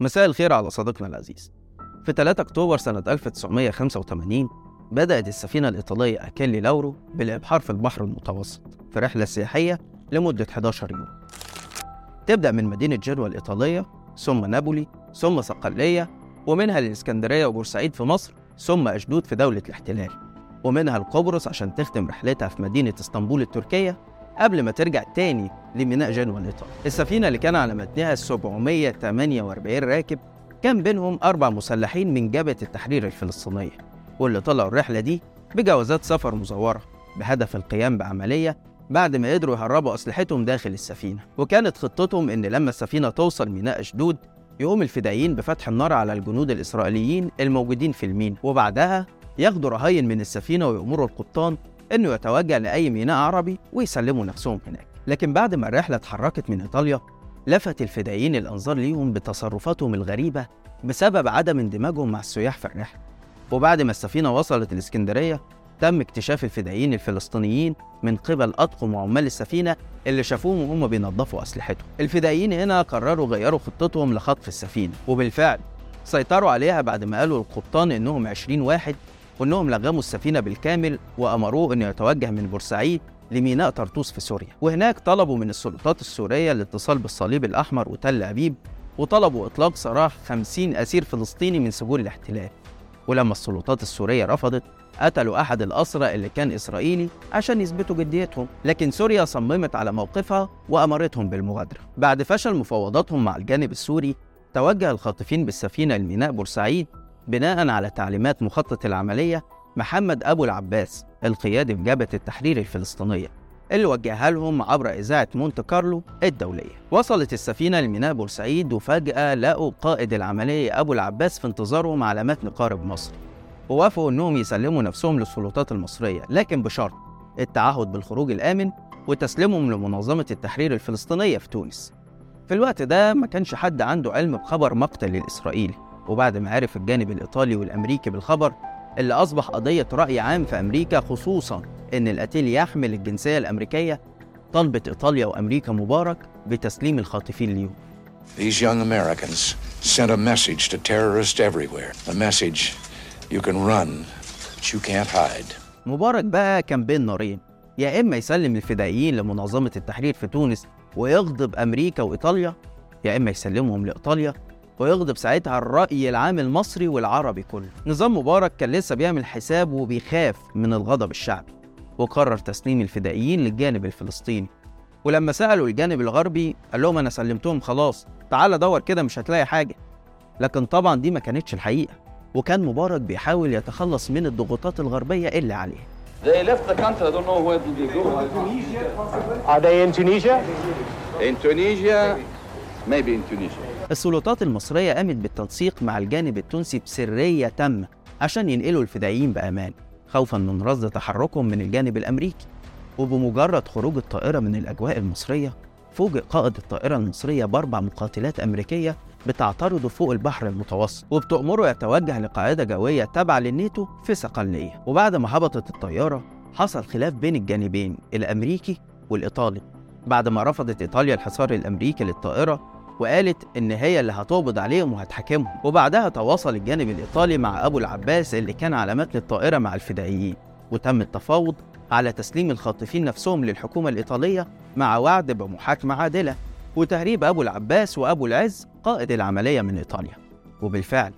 مساء الخير على صديقنا العزيز. في 3 أكتوبر سنة 1985 بدأت السفينة الإيطالية أكيلي لاورو بالإبحار في البحر المتوسط في رحلة سياحية لمدة 11 يوم. تبدأ من مدينة جنوة الإيطالية ثم نابولي ثم صقلية ومنها للإسكندرية وبورسعيد في مصر ثم أشدود في دولة الاحتلال ومنها لقبرص عشان تختم رحلتها في مدينة إسطنبول التركية قبل ما ترجع تاني لميناء جنوة الإيطالي السفينة اللي كان على متنها 748 راكب كان بينهم أربع مسلحين من جبهة التحرير الفلسطينية واللي طلعوا الرحلة دي بجوازات سفر مزورة بهدف القيام بعملية بعد ما قدروا يهربوا أسلحتهم داخل السفينة. وكانت خطتهم إن لما السفينة توصل ميناء أشدود يقوم الفدائيين بفتح النار على الجنود الإسرائيليين الموجودين في الميناء. وبعدها ياخدوا رهاين من السفينة ويأمروا القبطان إنه يتوجه لأي ميناء عربي ويسلموا نفسهم هناك. لكن بعد ما الرحلة اتحركت من إيطاليا لفت الفدائيين الأنظار ليهم بتصرفاتهم الغريبة بسبب عدم اندماجهم مع السياح في الرحلة. وبعد ما السفينة وصلت الإسكندرية تم اكتشاف الفدائيين الفلسطينيين من قبل أطقم وعمال السفينة اللي شافوهم وهم بينظفوا أسلحتهم. الفدائيين هنا قرروا غيروا خطتهم لخطف السفينة وبالفعل سيطروا عليها بعد ما قالوا للقبطان إنهم 20 واحد وإنهم لغموا السفينة بالكامل وأمروه إنه يتوجه من بورسعيد لميناء طرطوس في سوريا. وهناك طلبوا من السلطات السورية الاتصال بالصليب الأحمر وتل أبيب وطلبوا إطلاق سراح 50 أسير فلسطيني من سجون الاحتلال. ولما السلطات السورية رفضت قتلوا أحد الأسرى اللي كان إسرائيلي عشان يثبتوا جديتهم. لكن سوريا صممت على موقفها وأمرتهم بالمغادرة. بعد فشل مفاوضاتهم مع الجانب السوري توجه الخاطفين بالسفينة لميناء بورسعيد بناء على تعليمات مخطط العملية محمد أبو العباس القيادي في جبهة التحرير الفلسطينية اللي وجهها لهم عبر إذاعة مونte كارلو الدولية. وصلت السفينة لميناء بورسعيد وفجأة لقوا قائد العملية أبو العباس في انتظارهم على متن قارب مصر. ووافقوا إنهم يسلموا نفسهم للسلطات المصرية لكن بشرط التعهد بالخروج الآمن وتسليمهم لمنظمة التحرير الفلسطينية في تونس. في الوقت ده ما كانش حد عنده علم بخبر مقتل الإسرائيلي وبعد ما عرف الجانب الإيطالي والأمريكي بالخبر اللي أصبح قضية رأي عام في أمريكا خصوصا إن القتيل يحمل الجنسية الأمريكية طلبت إيطاليا وأمريكا مبارك بتسليم الخاطفين ليهم These young Americans sent a message to terrorists everywhere. A message you can run, but you can't hide. مبارك بقى كان بين نارين يا إما يسلم الفدائيين لمنظمة التحرير في تونس ويغضب أمريكا وإيطاليا يا إما يسلمهم لإيطاليا ويغضب ساعتها الرأي العام المصري والعربي كله نظام مبارك كان لسه بيعمل حساب وبيخاف من الغضب الشعبي وقرر تسليم الفدائيين للجانب الفلسطيني ولما سألوا الجانب الغربي قال لهم أنا سلمتهم خلاص تعال دور كده مش هتلاقي حاجة لكن طبعا دي ما كانتش الحقيقة وكان مبارك بيحاول يتخلص من الضغوطات الغربية اللي عليه They left the country. I don't know where did they go. Are they in Tunisia? In Tunisia, maybe in Tunisia. السلطات المصرية قامت بالتنسيق مع الجانب التونسي بسرية تامة عشان ينقلوا الفدائيين بأمان خوفا من رصد تحركهم من الجانب الأمريكي وبمجرد خروج الطائرة من الأجواء المصرية فوجئ قائد الطائرة المصرية بأربع مقاتلات أمريكية بتعترض فوق البحر المتوسط وبتأمره يتوجه لقاعدة جوية تابعة للناتو في صقلية وبعد ما هبطت الطيارة حصل خلاف بين الجانبين الأمريكي والإيطالي. بعد ما رفضت إيطاليا الحصار الأمريكي للطائرة وقالت إن هي اللي هتقبض عليهم وهتحاكمهم. وبعدها تواصل الجانب الإيطالي مع أبو العباس اللي كان على متن الطائرة مع الفدائيين. وتم التفاوض على تسليم الخاطفين نفسهم للحكومة الإيطالية مع وعد بمحاكمة عادلة وتهريب أبو العباس وأبو العز قائد العملية من إيطاليا. وبالفعل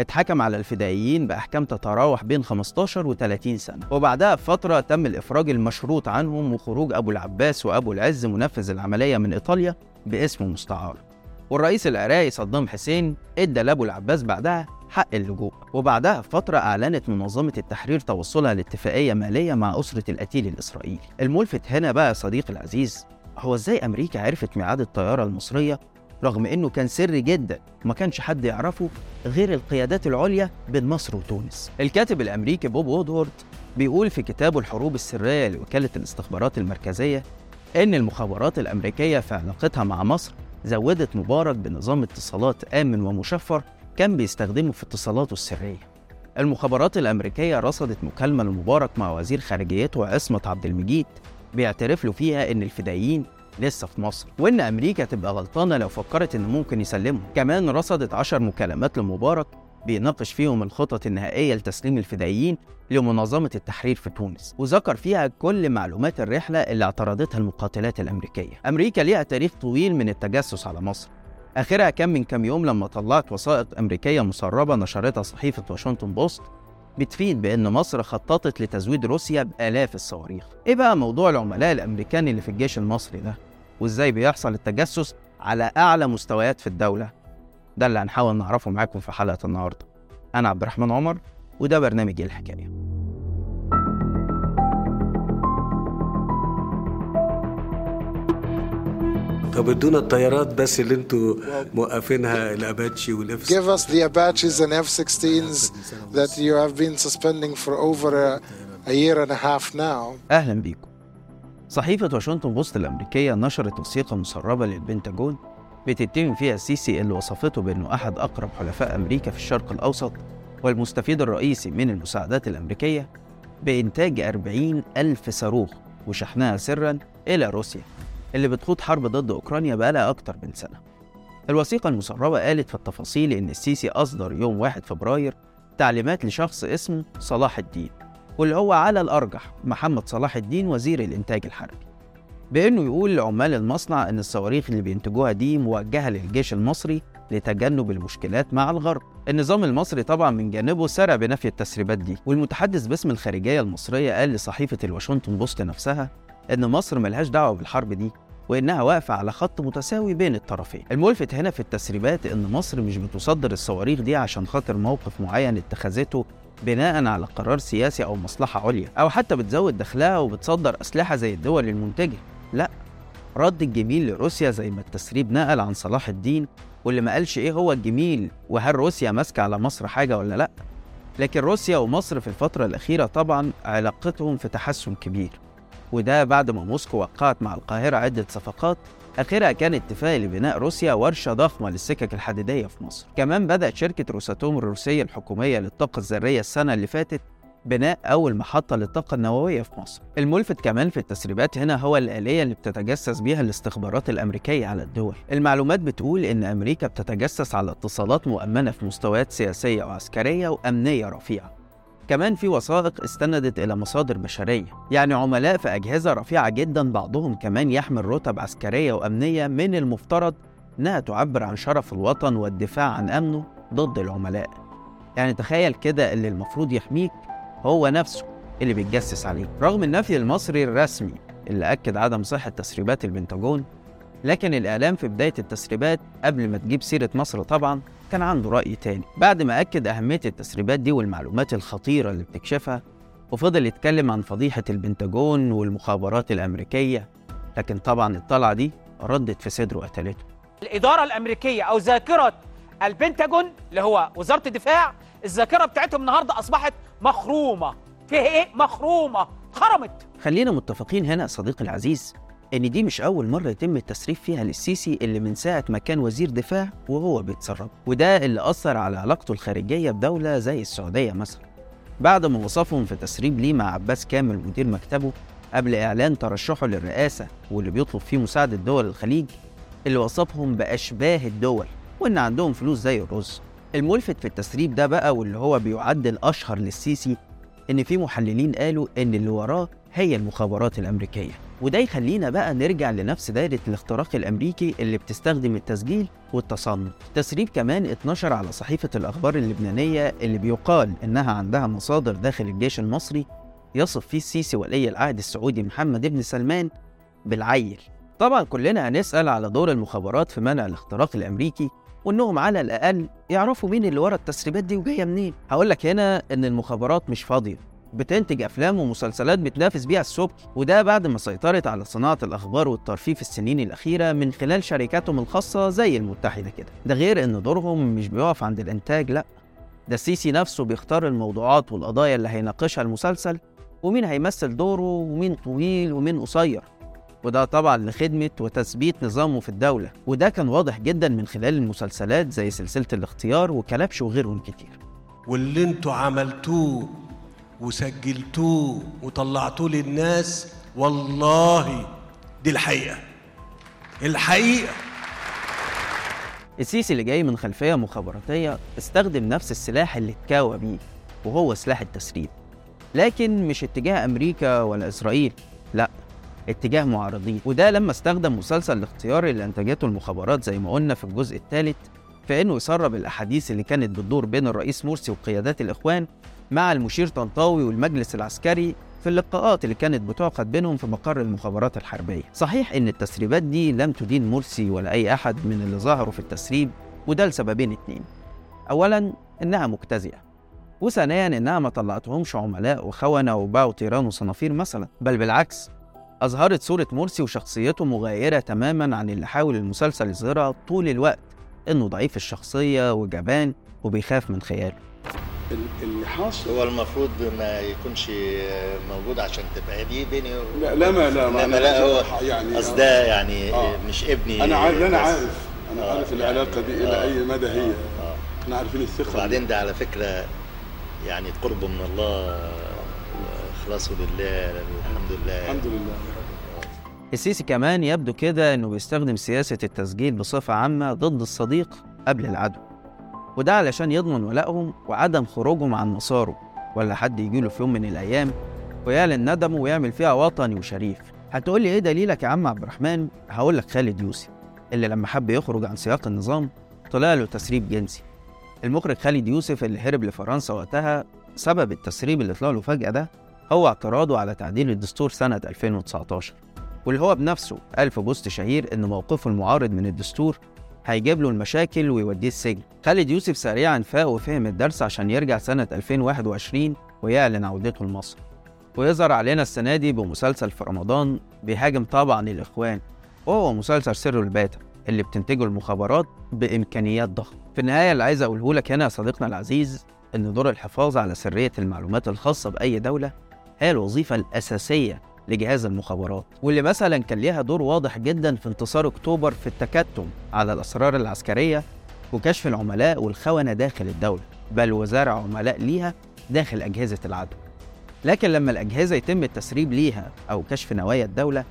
اتحكم على الفدائيين بأحكام تتراوح بين 15 و 30 سنة. وبعدها بفترة تم الإفراج المشروط عنهم وخروج أبو العباس وأبو العز منفذ العملية من إيطاليا باسم مستعار. والرئيس العراقي صدام حسين ادى لابو العباس بعدها حق اللجوء وبعدها بفترة أعلنت منظمة التحرير توصلها لاتفاقية مالية مع أسرة القتيل الإسرائيلي. الملفت هنا بقى يا صديقي العزيز هو إزاي أمريكا عرفت ميعاد الطيارة المصرية رغم إنه كان سري جدا وما كانش حد يعرفه غير القيادات العليا بين مصر وتونس؟ الكاتب الأمريكي بوب وودورد بيقول في كتابه الحروب السرية لوكالة الاستخبارات المركزية إن المخابرات الأمريكية في علاقتها مع مصر زودت مبارك بنظام اتصالات آمن ومشفر كان بيستخدمه في اتصالاته السرية. المخابرات الأمريكية رصدت مكالمة لمبارك مع وزير خارجيته عصمت عبد المجيد بيعترف له فيها إن الفدائيين لسه في مصر وإن أمريكا تبقى غلطانة لو فكرت إن ممكن يسلمهم. كمان رصدت عشر مكالمات لمبارك بيناقش فيهم الخطط النهائية لتسليم الفدائيين لمنظمة التحرير في تونس وذكر فيها كل معلومات الرحلة اللي اعترضتها المقاتلات الأمريكية أمريكا ليها تاريخ طويل من التجسس على مصر آخرها كان من كام يوم لما طلعت وثائق أمريكية مسربة نشرتها صحيفة واشنطن بوست بتفيد بأن مصر خططت لتزويد روسيا بآلاف الصواريخ إيه بقى موضوع العملاء الأمريكان اللي في الجيش المصري ده؟ وإزاي بيحصل التجسس على أعلى مستويات في الدولة؟ ده اللي هنحاول نعرفه معاكم في حلقة النهاردة. أنا عبد الرحمن عمر وده برنامج إيه الحكاية. طب ادونا الطيارات بس اللي أنتوا موقفينها الأباتشي والإف Give us the Apaches and F-16s that you have been suspending for over a, a year and a half now. أهلا بيكم. صحيفة واشنطن بوست الأمريكية نشرت وثيقة مسربة للبنتاجون بتتهم فيها السيسي اللي وصفته بأنه أحد أقرب حلفاء أمريكا في الشرق الأوسط والمستفيد الرئيسي من المساعدات الأمريكية بإنتاج 40 ألف صاروخ وشحنها سرا إلى روسيا اللي بتخوض حرب ضد أوكرانيا بقالها أكتر من سنة. الوثيقة المسربة قالت في التفاصيل إن السيسي أصدر يوم 1 فبراير تعليمات لشخص اسمه صلاح الدين واللي هو على الأرجح محمد صلاح الدين وزير الإنتاج الحربي. بأنه يقول لعمال المصنع إن الصواريخ اللي بينتجوها دي موجهة للجيش المصري لتجنب المشكلات مع الغرب. النظام المصري طبعا من جانبه سرع بنفي التسريبات دي. والمتحدث باسم الخارجية المصرية قال لصحيفة الواشنطن بوست نفسها إن مصر ملهاش دعوة بالحرب دي وإنها واقفة على خط متساوي بين الطرفين. الملفت هنا في التسريبات إن مصر مش بتصدر الصواريخ دي عشان خاطر موقف معين اتخذته بناء على قرار سياسي أو مصلحة عليا أو حتى بتزود دخلها وبتصدر أسلحة زي الدول المنتجة. لا رد الجميل لروسيا زي ما التسريب نقل عن صلاح الدين واللي ما قالش إيه هو الجميل وهل روسيا ماسكة على مصر حاجة ولا لأ؟ لكن روسيا ومصر في الفترة الأخيرة طبعا علاقتهم في تحسن كبير وده بعد ما موسكو وقعت مع القاهرة عدة صفقات آخرها كان اتفاق لبناء روسيا ورشة ضخمة للسكك الحديدية في مصر. كمان بدأت شركة روساتوم الروسية الحكومية للطاقة الذرية السنة اللي فاتت بناء أول محطة للطاقة النووية في مصر. الملفت كمان في التسريبات هنا هو الآلية اللي بتتجسس بيها الاستخبارات الأمريكية على الدول. المعلومات بتقول إن أمريكا بتتجسس على اتصالات مؤمنة في مستويات سياسية وعسكرية وأمنية رفيعة. كمان في وثائق استندت إلى مصادر بشرية، يعني عملاء في أجهزة رفيعة جدا بعضهم كمان يحمل رتب عسكرية وأمنية من المفترض إنها تعبر عن شرف الوطن والدفاع عن أمنه ضد العملاء. يعني تخيل كده اللي المفروض يحميك هو نفسه اللي بيتجسس عليه. رغم النفي المصري الرسمي اللي أكد عدم صحة تسريبات البنتاجون لكن الإعلام في بداية التسريبات قبل ما تجيب سيرة مصر طبعا كان عنده رأي تاني. بعد ما أكد أهمية التسريبات دي والمعلومات الخطيرة اللي بتكشفها وفضل يتكلم عن فضيحة البنتاجون والمخابرات الأمريكية لكن طبعا الطلعة دي ردت في صدره وقتلته. الإدارة الأمريكية أو ذاكرة البنتاجون اللي هو وزارة الدفاع الذاكرة بتاعتهم النهاردة أصبحت مخرومة. فيها إيه؟ مخرومة. خرمت. خلينا متفقين هنا صديقي العزيز إن دي مش أول مرة يتم التسريب فيها للسيسي اللي من ساعة ما كان وزير دفاع وهو بيتسرب وده اللي أثر على علاقته الخارجية بدولة زي السعودية مثلا. بعد ما وصفهم في تسريب ليه مع عباس كامل مدير مكتبه قبل إعلان ترشحه للرئاسة واللي بيطلب فيه مساعدة دول الخليج اللي وصفهم بأشباه الدول وإن عندهم فلوس زي الرز. الملفت في التسريب ده بقى واللي هو بيعد الأشهر للسيسي إن في محللين قالوا إن اللي وراه هي المخابرات الأمريكية. وده يخلينا بقى نرجع لنفس دايرة الاختراق الأمريكي اللي بتستخدم التسجيل والتصنت تسريب كمان اتنشر على صحيفة الأخبار اللبنانية اللي بيقال إنها عندها مصادر داخل الجيش المصري يصف فيه السيسي ولي العهد السعودي محمد بن سلمان بالعيل. طبعا كلنا هنسأل على دور المخابرات في منع الاختراق الأمريكي وإنهم على الأقل يعرفوا مين اللي ورا التسريبات دي وجاية منين. هقول لك هنا إن المخابرات مش فاضية. بتنتج أفلام ومسلسلات بتنافس بيها السبكي وده بعد ما سيطرت على صناعة الأخبار والترفيه في السنين الأخيرة من خلال شركاتهم الخاصة زي المتحدة كده. ده غير إن دورهم مش بيقف عند الإنتاج لأ. ده السيسي نفسه بيختار الموضوعات والقضايا اللي هيناقشها المسلسل ومين هيمثل دوره ومين طويل ومين قصير. وده طبعا لخدمة وتثبيت نظامه في الدولة. وده كان واضح جدا من خلال المسلسلات زي سلسلة الاختيار وكلبش وغيرهم كتير. واللي أنتوا عملتوه وسجلتوه وطلعتوه للناس والله دي الحقيقة. الحقيقة. السيسي اللي جاي من خلفية مخابراتية استخدم نفس السلاح اللي اتكاوى بيه وهو سلاح التسريب. لكن مش اتجاه أمريكا ولا إسرائيل لا. اتجاه معارضين وده لما استخدم مسلسل الاختيار اللي أنتجته المخابرات زي ما قلنا في الجزء الثالث في إنه يسرب الأحاديث اللي كانت بتدور بين الرئيس مرسي وقيادات الإخوان مع المشير طنطاوي والمجلس العسكري في اللقاءات اللي كانت بتعقد بينهم في مقر المخابرات الحربية. صحيح إن التسريبات دي لم تدين مرسي ولا أي أحد من اللي ظهروا في التسريب وده لسببين اتنين. أولا إنها مجتزئة. وثانيا إنها ما طلعتهمش عملاء وخونة وباعوا طيران وصنافير مثلا. بل بالعكس أظهرت صورة مرسي وشخصيته مغايرة تماما عن اللي حاول المسلسل يظهرها طول الوقت إنه ضعيف الشخصية وجبان وبيخاف من خياله اللي حاصل هو المفروض ما يكونش موجود عشان تبقى دي بيني و... لا لا ما لا ما إنما لا هو يعني اصل ده يعني آه. مش ابني أنا عارف أنا. عارف أنا آه، عارف يعني- العلاقة دي إلى آه، أي مدى هي آه. إحنا عارفين الثقة وبعدين ده على فكرة يعني قربه من الله واخلاصه لله الحمد لله. الحمد لله. السيسي كمان يبدو كده إنه بيستخدم سياسة التسجيل بصفة عامة ضد الصديق قبل العدو. وده علشان يضمن ولائهم وعدم خروجهم عن مساره ولا حد يجيله في يوم من الأيام ويعلن ندمه ويعمل فيها وطني وشريف. هتقول لي إيه دليلك يا عم عبد الرحمن؟ هقول لك خالد يوسف اللي لما حب يخرج عن سياق النظام طلع له تسريب جنسي. المخرج خالد يوسف اللي هرب لفرنسا وقتها سبب التسريب اللي طلع له فجأة ده هو اعتراضه على تعديل الدستور سنة 2019 واللي هو بنفسه قال في بوست شهير إن موقفه المعارض من الدستور هيجيب له المشاكل ويوديه السجن. خالد يوسف سريعا فاق وفهم الدرس عشان يرجع سنة 2021 ويعلن عودته لمصر. ويظهر علينا السنة دي بمسلسل في رمضان بيهاجم طبعا الإخوان وهو مسلسل سر الباتة اللي بتنتجه المخابرات بإمكانيات ضخمة. في النهاية اللي عايز أقوله لك هنا يا صديقنا العزيز إن دور الحفاظ على سرية المعلومات الخاصة بأي دولة هي الوظيفة الأساسية لجهاز المخابرات واللي مثلا كان ليها دور واضح جدا في انتصار أكتوبر في التكتم على الأسرار العسكرية وكشف العملاء والخونة داخل الدولة بل وزارع عملاء ليها داخل أجهزة العدو. لكن لما الأجهزة يتم التسريب ليها أو كشف نوايا الدولة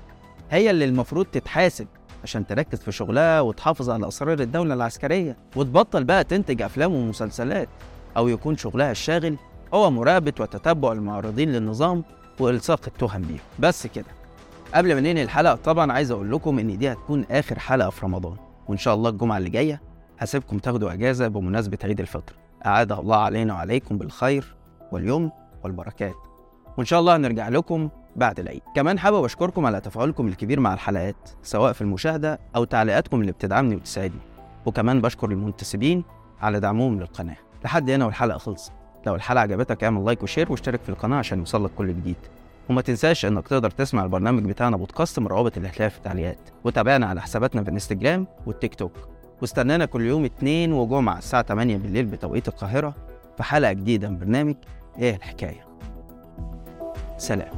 هي اللي المفروض تتحاسب عشان تركز في شغلها وتحافظ على أسرار الدولة العسكرية وتبطل بقى تنتج أفلام ومسلسلات أو يكون شغلها الشاغل هو مراقبه وتتبع المعارضين للنظام والصاق التهم بيهم بس كده. قبل ما ننهي الحلقة طبعا عايز أقول لكم إن دي هتكون آخر حلقة في رمضان. وإن شاء الله الجمعة اللي جاية هسيبكم تاخدوا إجازة بمناسبة عيد الفطر. أعاد الله علينا وعليكم بالخير واليمن والبركات. وإن شاء الله هنرجع لكم بعد العيد. كمان حابب أشكركم على تفاعلكم الكبير مع الحلقات سواء في المشاهدة أو تعليقاتكم اللي بتدعمني وتساعدني. وكمان بشكر المنتسبين على دعمهم للقناة. لحد هنا والحلقة خلصت. لو الحلقة عجبتك اعمل like و share واشترك في القناة عشان يوصلك كل جديد. وما تنساش انك تقدر تسمع البرنامج بتاعنا بودكاست من روابط اللي هتلاقيها في التعليقات وتابعنا على حساباتنا في الانستجرام والتيك توك. واستنانا كل يوم اثنين وجمعة الساعة 8 بالليل بتوقيت القاهرة في حلقة جديدة من برنامج إيه الحكاية. سلام.